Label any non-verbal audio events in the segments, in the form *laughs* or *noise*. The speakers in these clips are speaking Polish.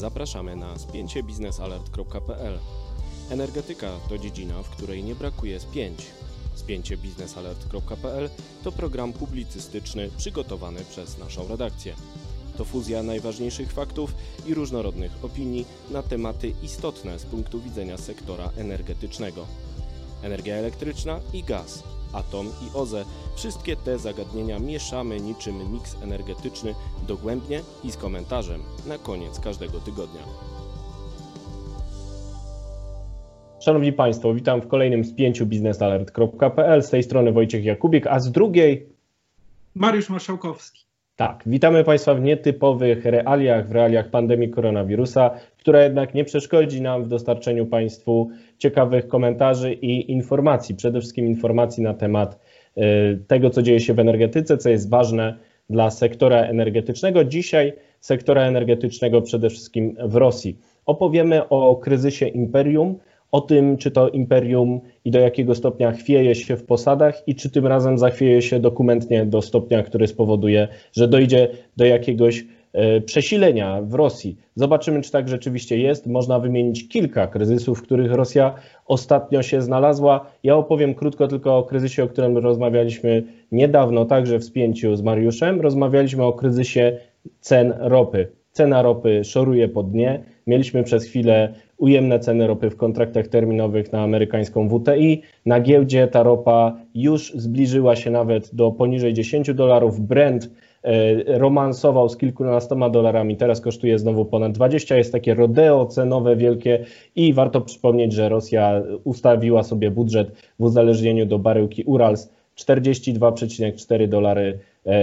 Zapraszamy na spięcie biznesalert.pl. Energetyka to dziedzina, w której nie brakuje spięć. Spięcie biznesalert.pl to program publicystyczny przygotowany przez naszą redakcję. To fuzja najważniejszych faktów i różnorodnych opinii na tematy istotne z punktu widzenia sektora energetycznego. Energia elektryczna i gaz, atom i OZE wszystkie te zagadnienia mieszamy niczym miks energetyczny dogłębnie i z komentarzem na koniec każdego tygodnia. Szanowni Państwo, witam w kolejnym spięciu biznesalert.pl. Z tej strony Wojciech Jakubik, a z drugiej Mariusz Marszałkowski. Tak, witamy Państwa w nietypowych realiach, w realiach pandemii koronawirusa, która jednak nie przeszkodzi nam w dostarczeniu Państwu ciekawych komentarzy i informacji, przede wszystkim informacji na temat y, tego, co dzieje się w energetyce, co jest ważne dla sektora energetycznego. Dzisiaj sektora energetycznego przede wszystkim w Rosji. Opowiemy o kryzysie imperium, o tym, czy to imperium i do jakiego stopnia chwieje się w posadach i czy tym razem zachwieje się dokumentnie do stopnia, który spowoduje, że dojdzie do jakiegoś e, przesilenia w Rosji. Zobaczymy, czy tak rzeczywiście jest. Można wymienić kilka kryzysów, w których Rosja ostatnio się znalazła. Ja opowiem krótko tylko o kryzysie, o którym rozmawialiśmy niedawno, także w spięciu z Mariuszem. Rozmawialiśmy o kryzysie cen ropy. Cena ropy szoruje po dnie. Mieliśmy przez chwilę ujemne ceny ropy w kontraktach terminowych na amerykańską WTI. Na giełdzie ta ropa już zbliżyła się nawet do poniżej 10 dolarów. Brent e, romansował z kilkunastoma dolarami, teraz kosztuje znowu ponad 20. Jest takie rodeo cenowe wielkie i warto przypomnieć, że Rosja ustawiła sobie budżet w uzależnieniu do baryłki Urals 42,4 dolary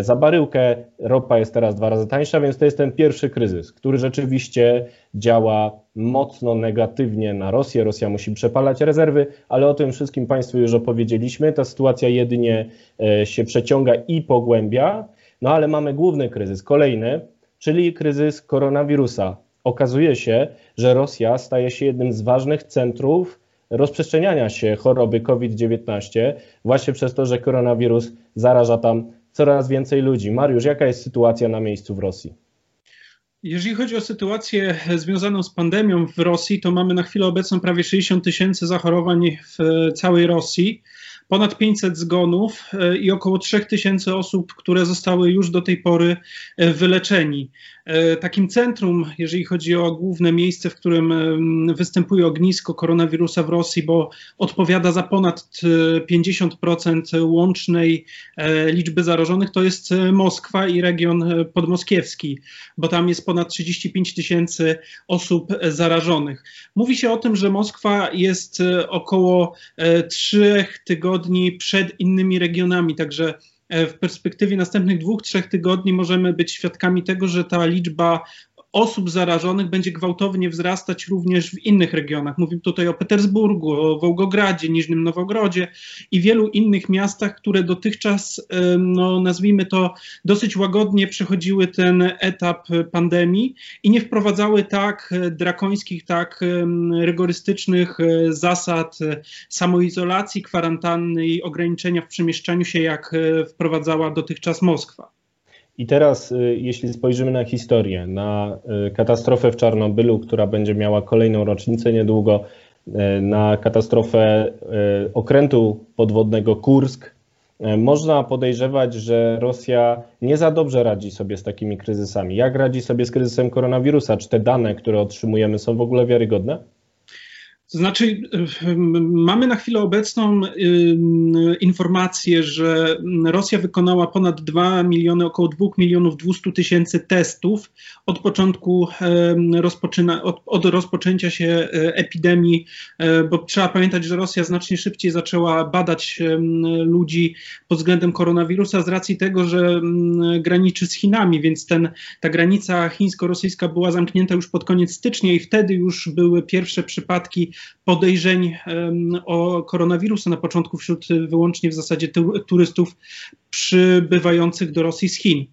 za baryłkę. Ropa jest teraz dwa razy tańsza, więc to jest ten pierwszy kryzys, który rzeczywiście działa mocno negatywnie na Rosję. Rosja musi przepalać rezerwy, ale o tym wszystkim Państwu już opowiedzieliśmy. Ta sytuacja jedynie e, się przeciąga i pogłębia. No ale mamy główny kryzys, kolejny, czyli kryzys koronawirusa. Okazuje się, że Rosja staje się jednym z ważnych centrów rozprzestrzeniania się choroby COVID-19, właśnie przez to, że koronawirus zaraża tam coraz więcej ludzi. Mariusz, jaka jest sytuacja na miejscu w Rosji? Jeżeli chodzi o sytuację związaną z pandemią w Rosji, to mamy na chwilę obecną prawie 60 tysięcy zachorowań w całej Rosji ponad 500 zgonów e, i około 3000 osób, które zostały już do tej pory e, wyleczeni. E, takim centrum, jeżeli chodzi o główne miejsce, w którym występuje ognisko koronawirusa w Rosji, bo odpowiada za ponad 50% łącznej liczby zarażonych, to jest Moskwa i region podmoskiewski, bo tam jest ponad 35 tysięcy osób zarażonych. Mówi się o tym, że Moskwa jest około 3 tygodni przed innymi regionami. Także e, w perspektywie następnych dwóch, trzech tygodni możemy być świadkami tego, że ta liczba osób zarażonych będzie gwałtownie wzrastać również w innych regionach. Mówimy tutaj o Petersburgu, o Wołgogradzie, Niżnym Nowogrodzie i wielu innych miastach, które dotychczas, no, nazwijmy to, dosyć łagodnie przechodziły ten etap pandemii i nie wprowadzały tak drakońskich, tak rygorystycznych e, zasad samoizolacji, kwarantanny i ograniczenia w przemieszczaniu się, jak e, wprowadzała dotychczas Moskwa. I teraz, y, jeśli spojrzymy na historię, na y, katastrofę w Czarnobylu, która będzie miała kolejną rocznicę niedługo, y, na katastrofę okrętu podwodnego Kursk, można podejrzewać, że Rosja nie za dobrze radzi sobie z takimi kryzysami. Jak radzi sobie z kryzysem koronawirusa? Czy te dane, które otrzymujemy, są w ogóle wiarygodne? To znaczy, mamy na chwilę obecną informację, że Rosja wykonała ponad 2 miliony, około 2 milionów 200 tysięcy testów od początku rozpoczyna, od, od rozpoczęcia się e, epidemii, e, bo trzeba pamiętać, że Rosja znacznie szybciej zaczęła badać ludzi pod względem koronawirusa z racji tego, że graniczy z Chinami, więc ten, ta granica chińsko-rosyjska była zamknięta już pod koniec stycznia i wtedy już były pierwsze przypadki podejrzeń o koronawirusa na początku wśród wyłącznie w zasadzie turystów przybywających do Rosji z Chin.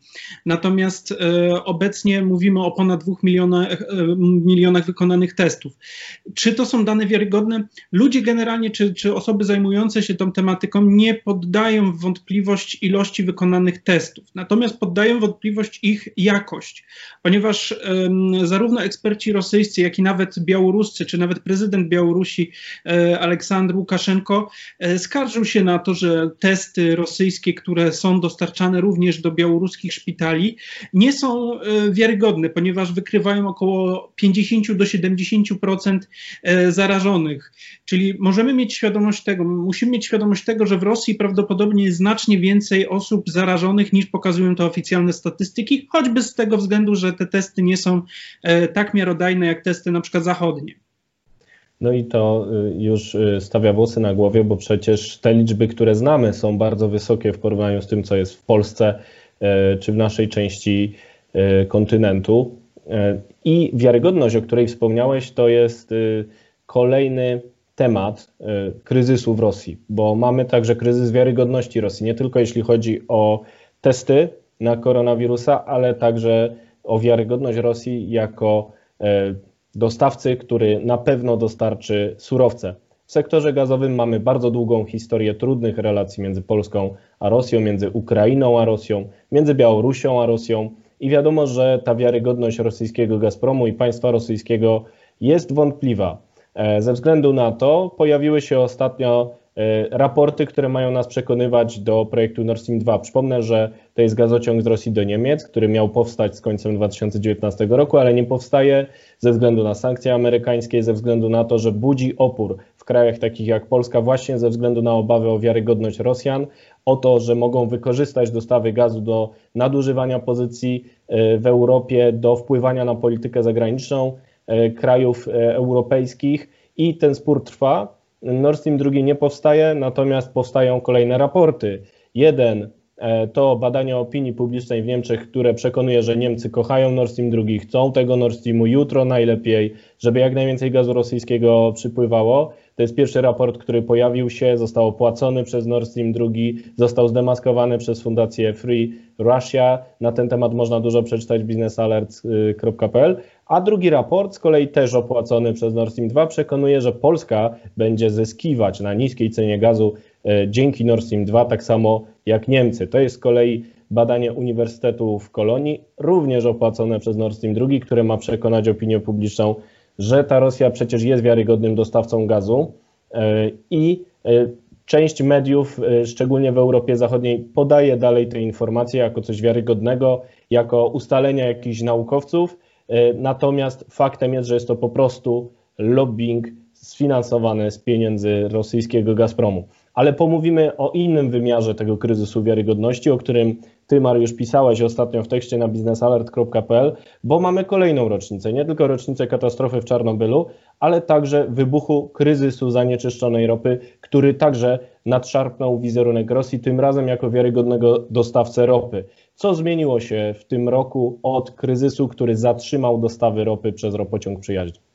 Natomiast e, obecnie mówimy o ponad dwóch milionach, e, milionach wykonanych testów. Czy to są dane wiarygodne? Ludzie generalnie, czy, czy osoby zajmujące się tą tematyką nie poddają w wątpliwość ilości wykonanych testów, natomiast poddają wątpliwość ich jakość, ponieważ zarówno eksperci rosyjscy, jak i nawet białoruscy, czy nawet prezydent Białorusi e, Aleksandr Łukaszenko skarżył się na to, że testy rosyjskie, które są dostarczane również do białoruskich szpitali, nie są e, wiarygodne, ponieważ wykrywają około 50 do 70% e, zarażonych. Czyli możemy mieć świadomość tego, musimy mieć świadomość tego, że w Rosji prawdopodobnie jest znacznie więcej osób zarażonych niż pokazują to oficjalne statystyki, choćby z tego względu, że te testy nie są e, tak miarodajne jak testy na przykład zachodnie. No i to y, już y, stawia włosy na głowie, bo przecież te liczby, które znamy, są bardzo wysokie w porównaniu z tym, co jest w Polsce y, czy w naszej części kontynentu. I wiarygodność, o której wspomniałeś, to jest kolejny temat kryzysu w Rosji, bo mamy także kryzys wiarygodności Rosji, nie tylko jeśli chodzi o testy na koronawirusa, ale także o wiarygodność Rosji jako dostawcy, który na pewno dostarczy surowce. W sektorze gazowym mamy bardzo długą historię trudnych relacji między Polską a Rosją, między Ukrainą a Rosją, między Białorusią a Rosją i wiadomo, że ta wiarygodność rosyjskiego Gazpromu i państwa rosyjskiego jest wątpliwa. E, ze względu na to pojawiły się ostatnio E, raporty, które mają nas przekonywać do projektu Nord Stream 2. Przypomnę, że to jest gazociąg z Rosji do Niemiec, który miał powstać z końcem 2019 roku, ale nie powstaje ze względu na sankcje amerykańskie, ze względu na to, że budzi opór w krajach takich jak Polska, właśnie ze względu na obawy o wiarygodność Rosjan, o to, że mogą wykorzystać dostawy gazu do nadużywania pozycji e, w Europie, do wpływania na politykę zagraniczną e, krajów europejskich i ten spór trwa. Nord Stream 2 nie powstaje, natomiast powstają kolejne raporty. Jeden e, to badanie opinii publicznej w Niemczech, które przekonuje, że Niemcy kochają Nord Stream 2, chcą tego Nord Streamu jutro najlepiej, żeby jak najwięcej gazu rosyjskiego przypływało. To jest pierwszy raport, który pojawił się, został opłacony przez Nord Stream 2, został zdemaskowany przez fundację Free Russia. Na ten temat można dużo przeczytać w businessalert.pl. A drugi raport, z kolei też opłacony przez Nord Stream 2, przekonuje, że Polska będzie zyskiwać na niskiej cenie gazu e, dzięki Nord Stream 2, tak samo jak Niemcy. To jest z kolei badanie Uniwersytetu w Kolonii, również opłacone przez Nord Stream 2, które ma przekonać opinię publiczną, że ta Rosja przecież jest wiarygodnym dostawcą gazu e, i e, część mediów, szczególnie w Europie Zachodniej, podaje dalej te informacje jako coś wiarygodnego, jako ustalenia jakichś naukowców, E, natomiast faktem jest, że jest to po prostu lobbying sfinansowany z pieniędzy rosyjskiego Gazpromu. Ale pomówimy o innym wymiarze tego kryzysu wiarygodności, o którym ty, Mariusz, pisałeś ostatnio w tekście na biznesalert.pl, bo mamy kolejną rocznicę, nie tylko rocznicę katastrofy w Czarnobylu, ale także wybuchu kryzysu zanieczyszczonej ropy, który także nadszarpnął wizerunek Rosji, tym razem jako wiarygodnego dostawcę ropy. Co zmieniło się w tym roku od kryzysu, który zatrzymał dostawy ropy przez ropociąg przyjaźń?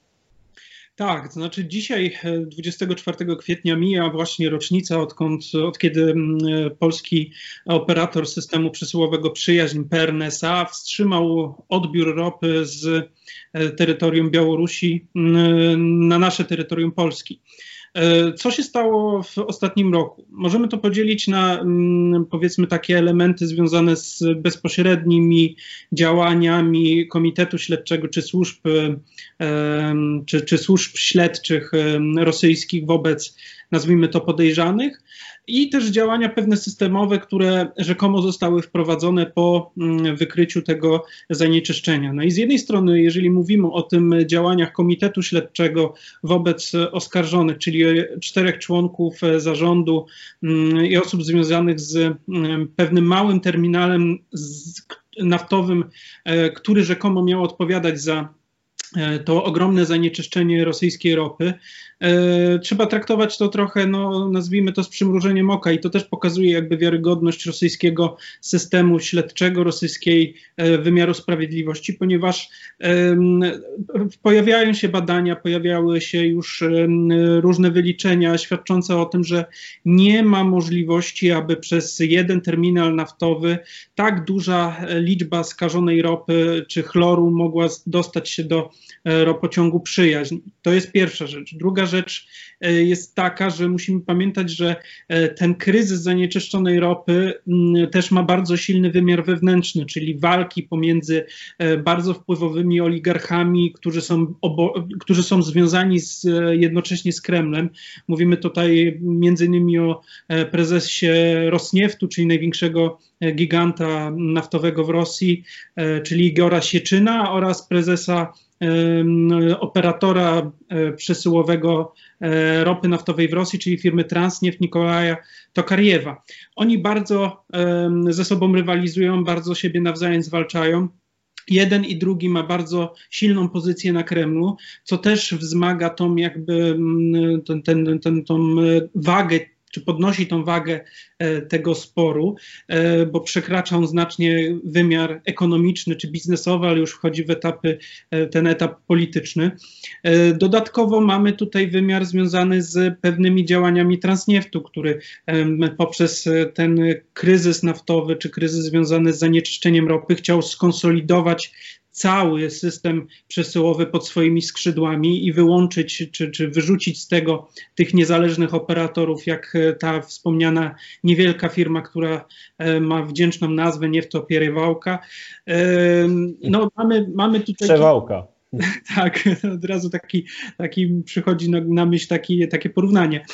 Tak, to znaczy dzisiaj, 24 e, kwietnia, mija właśnie rocznica, odkąd, od kiedy mm, e, polski operator systemu przesyłowego Przyjaźń PRNSA wstrzymał odbiór ropy z e, terytorium Białorusi mm, na nasze terytorium Polski. E, co się stało w ostatnim roku? Możemy to podzielić na mm, powiedzmy takie elementy związane z bezpośrednimi działaniami Komitetu Śledczego czy służb, e, czy, czy służb śledczych rosyjskich wobec, nazwijmy to, podejrzanych, i też działania pewne systemowe, które rzekomo zostały wprowadzone po mm, wykryciu tego zanieczyszczenia. No i z jednej strony, jeżeli mówimy o tym działaniach Komitetu Śledczego wobec oskarżonych, czyli czterech członków zarządu mm, i osób związanych z mm, pewnym małym terminalem naftowym, e, który rzekomo miał odpowiadać za e, to ogromne zanieczyszczenie rosyjskiej ropy, trzeba traktować to trochę, no, nazwijmy to z przymrużeniem oka i to też pokazuje jakby wiarygodność rosyjskiego systemu śledczego, rosyjskiej e, wymiaru sprawiedliwości, ponieważ pojawiają się badania, pojawiały się już różne wyliczenia świadczące o tym, że nie ma możliwości, aby przez jeden terminal naftowy tak duża liczba skażonej ropy czy chloru mogła dostać się do e, ropociągu przyjaźń. To jest pierwsza rzecz. Druga rzecz e, jest taka, że musimy pamiętać, że e, ten kryzys zanieczyszczonej ropy też ma bardzo silny wymiar wewnętrzny, czyli walki pomiędzy bardzo wpływowymi oligarchami, którzy są, którzy są związani z, jednocześnie z Kremlem. Mówimy tutaj między innymi o prezesie Rosnieftu, czyli największego giganta naftowego w Rosji, czyli Igora Sieczyna oraz prezesa operatora e, przesyłowego e, ropy naftowej w Rosji, czyli firmy Transneft Nikolaja Tokariewa. Oni bardzo ze sobą rywalizują, bardzo siebie nawzajem zwalczają. Jeden i drugi ma bardzo silną pozycję na Kremlu, co też wzmaga tą jakby ten, ten, ten, tą wagę czy podnosi tą wagę e, tego sporu, e, bo przekracza on znacznie wymiar ekonomiczny czy biznesowy, ale już wchodzi w etapy, e, ten etap polityczny. Dodatkowo mamy tutaj wymiar związany z pewnymi działaniami Transnieftu, który poprzez ten kryzys naftowy czy kryzys związany z zanieczyszczeniem ropy chciał skonsolidować cały system przesyłowy pod swoimi skrzydłami i wyłączyć czy, czy wyrzucić z tego tych niezależnych operatorów, jak e, ta wspomniana niewielka firma, która e, ma wdzięczną nazwę Niewtopierywałka. E, no, mamy, mamy tutaj. Przewałka. *laughs* Tak, od razu taki, taki przychodzi na, na myśl taki, takie porównanie.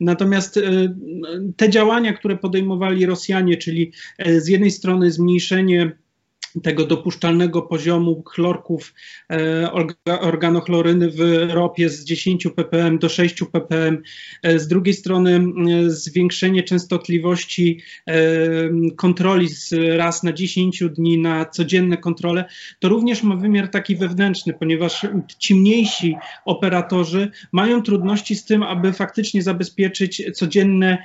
Natomiast te działania, które podejmowali Rosjanie, czyli z jednej strony zmniejszenie tego dopuszczalnego poziomu chlorków e, organochloryny w ropie z 10 ppm do 6 ppm. E, z drugiej strony zwiększenie częstotliwości e, kontroli z raz na 10 dni na codzienne kontrole, to również ma wymiar taki wewnętrzny, ponieważ ci mniejsi operatorzy mają trudności z tym, aby faktycznie zabezpieczyć codzienne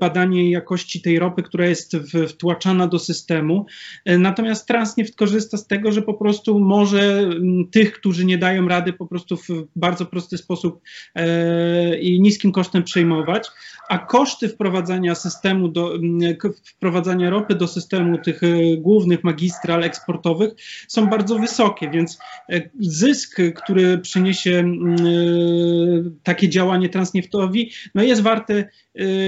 badanie jakości tej ropy, która jest wtłaczana do systemu. Natomiast Transneft korzysta z tego, że po prostu może mm, tych, którzy nie dają rady, po prostu w bardzo prosty sposób e, i niskim kosztem przejmować, a koszty wprowadzania systemu, do, mm, wprowadzania ropy do systemu tych e, głównych magistral eksportowych są bardzo wysokie, więc e, zysk, który przyniesie mm, takie działanie Transneftowi, no jest warte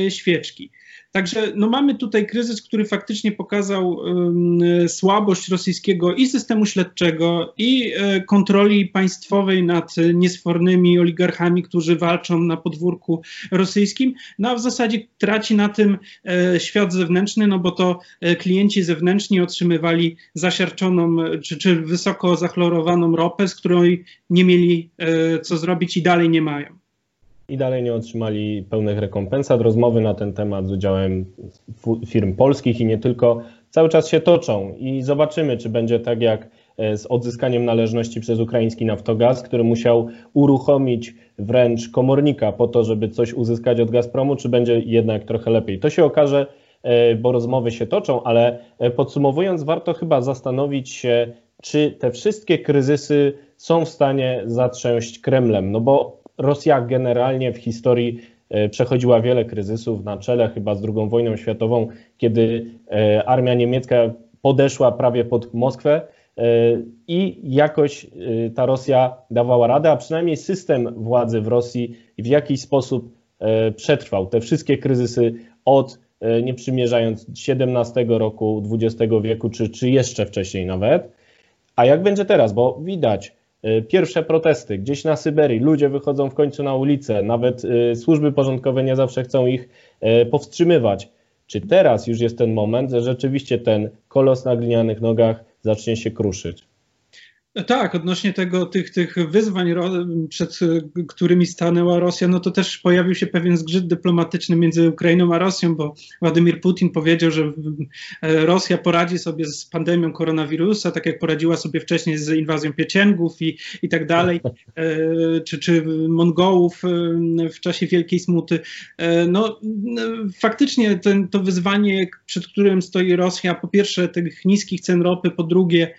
świeczki. Także no mamy tutaj kryzys, który faktycznie pokazał um, słabość rosyjskiego i systemu śledczego, i e, kontroli państwowej nad niesfornymi oligarchami, którzy walczą na podwórku rosyjskim, no a w zasadzie traci na tym e, świat zewnętrzny, no bo to e, klienci zewnętrzni otrzymywali zasiarczoną czy, czy wysoko zachlorowaną ropę, z której nie mieli co zrobić i dalej nie mają i dalej nie otrzymali pełnych rekompensat. Rozmowy na ten temat z udziałem firm polskich i nie tylko cały czas się toczą i zobaczymy, czy będzie tak jak e, z odzyskaniem należności przez ukraiński Naftogaz, który musiał uruchomić wręcz komornika po to, żeby coś uzyskać od Gazpromu, czy będzie jednak trochę lepiej. To się okaże, e, bo rozmowy się toczą, ale e, podsumowując, warto chyba zastanowić się, czy te wszystkie kryzysy są w stanie zatrząść Kremlem, no bo Rosja generalnie w historii e, przechodziła wiele kryzysów na czele chyba z II wojną światową, kiedy e, armia niemiecka podeszła prawie pod Moskwę e, i jakoś ta Rosja dawała radę, a przynajmniej system władzy w Rosji w jakiś sposób przetrwał te wszystkie kryzysy od nie przymierzając XVII roku XX wieku, czy, czy jeszcze wcześniej nawet. A jak będzie teraz? Bo widać, pierwsze protesty gdzieś na Syberii, ludzie wychodzą w końcu na ulicę, nawet e, służby porządkowe nie zawsze chcą ich e, powstrzymywać. Czy teraz już jest ten moment, że rzeczywiście ten kolos na glinianych nogach zacznie się kruszyć? Tak, odnośnie tego, tych, tych wyzwań, przed którymi stanęła Rosja, no to też pojawił się pewien zgrzyt dyplomatyczny między Ukrainą a Rosją, bo Władimir Putin powiedział, że Rosja poradzi sobie z pandemią koronawirusa, tak jak poradziła sobie wcześniej z inwazją Piecięgów i, i tak dalej, e, czy, czy Mongołów e, w czasie Wielkiej Smuty. E, no, faktycznie ten, to wyzwanie, przed którym stoi Rosja, po pierwsze tych niskich cen ropy, po drugie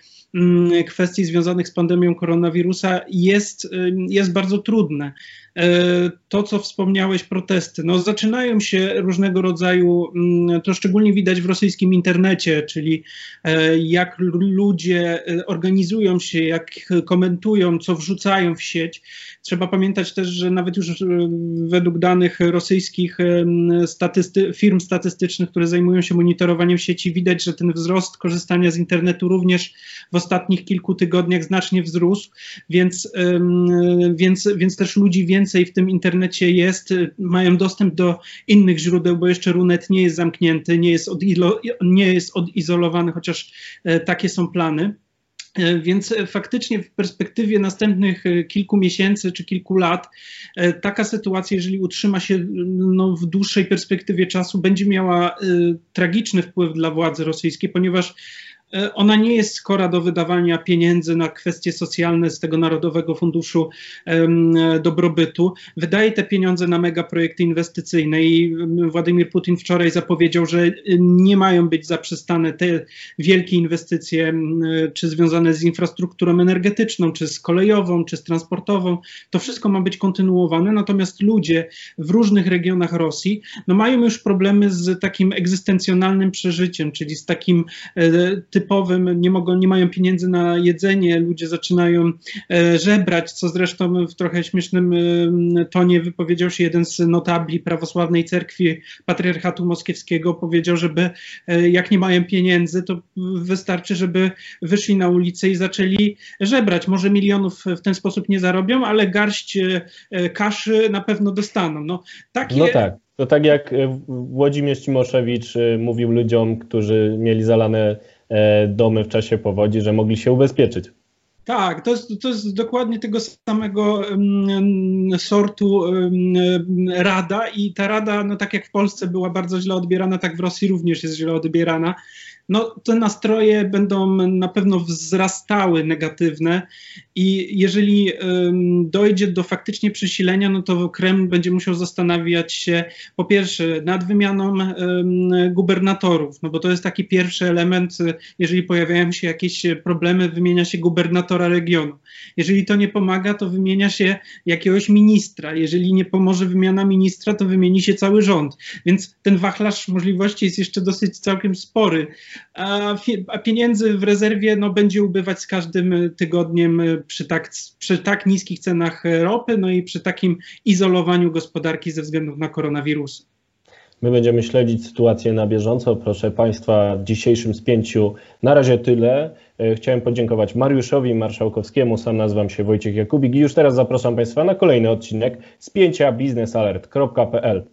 kwestii związanych z pandemią koronawirusa jest, y, jest bardzo trudne. E, to, co wspomniałeś, protesty. No, zaczynają się różnego rodzaju, mm, to szczególnie widać w rosyjskim internecie, czyli e, jak ludzie e, organizują się, jak komentują, co wrzucają w sieć. Trzeba pamiętać też, że nawet już według danych rosyjskich statysty firm statystycznych, które zajmują się monitorowaniem sieci, widać, że ten wzrost korzystania z internetu również w ostatnich kilku tygodniach znacznie wzrósł, więc, więc, więc też ludzi więcej więcej w tym internecie jest, mają dostęp do innych źródeł, bo jeszcze Runet nie jest zamknięty, nie jest, odilo, nie jest odizolowany, chociaż e, takie są plany. E, więc faktycznie w perspektywie następnych e, kilku miesięcy czy kilku lat taka sytuacja, jeżeli utrzyma się no, w dłuższej perspektywie czasu, będzie miała tragiczny wpływ dla władzy rosyjskiej, ponieważ E, ona nie jest skora do wydawania pieniędzy na kwestie socjalne z tego Narodowego Funduszu Dobrobytu. Wydaje te pieniądze na megaprojekty inwestycyjne i Władimir Putin wczoraj zapowiedział, że nie mają być zaprzestane te wielkie inwestycje, czy związane z infrastrukturą energetyczną, czy z kolejową, czy z transportową. To wszystko ma być kontynuowane, natomiast ludzie w różnych regionach Rosji no mają już problemy z takim egzystencjonalnym przeżyciem, czyli z takim typem nie, mogą, nie mają pieniędzy na jedzenie, ludzie zaczynają e, żebrać, co zresztą w trochę śmiesznym e, tonie wypowiedział się jeden z notabli prawosławnej cerkwi patriarchatu moskiewskiego, powiedział, żeby e, jak nie mają pieniędzy, to wystarczy, żeby wyszli na ulicę i zaczęli żebrać. Może milionów w ten sposób nie zarobią, ale garść kaszy na pewno dostaną. No, takie... no tak. To tak jak Włodzimierz Cimoszewicz mówił ludziom, którzy mieli zalane domy w czasie powodzi, że mogli się ubezpieczyć. Tak, to jest, to jest dokładnie tego samego um, sortu um, rada i ta rada, no tak jak w Polsce była bardzo źle odbierana, tak w Rosji również jest źle odbierana no, te nastroje będą na pewno wzrastały negatywne i jeżeli dojdzie do faktycznie przesilenia, no to Kreml będzie musiał zastanawiać się po pierwsze nad wymianą gubernatorów, no bo to jest taki pierwszy element, jeżeli pojawiają się jakieś problemy, wymienia się gubernatora regionu. Jeżeli to nie pomaga, to wymienia się jakiegoś ministra. Jeżeli nie pomoże wymiana ministra, to wymieni się cały rząd. Więc ten wachlarz możliwości jest jeszcze dosyć całkiem spory a, pieniędzy w rezerwie no, będzie ubywać z każdym tygodniem przy tak, przy tak niskich cenach ropy, no i przy takim izolowaniu gospodarki ze względu na koronawirusa. My będziemy śledzić sytuację na bieżąco. Proszę Państwa, w dzisiejszym spięciu na razie tyle. E, chciałem podziękować Mariuszowi Marszałkowskiemu. Sam nazywam się Wojciech Jakubik i już teraz zapraszam Państwa na kolejny odcinek spięcia biznesalert.pl.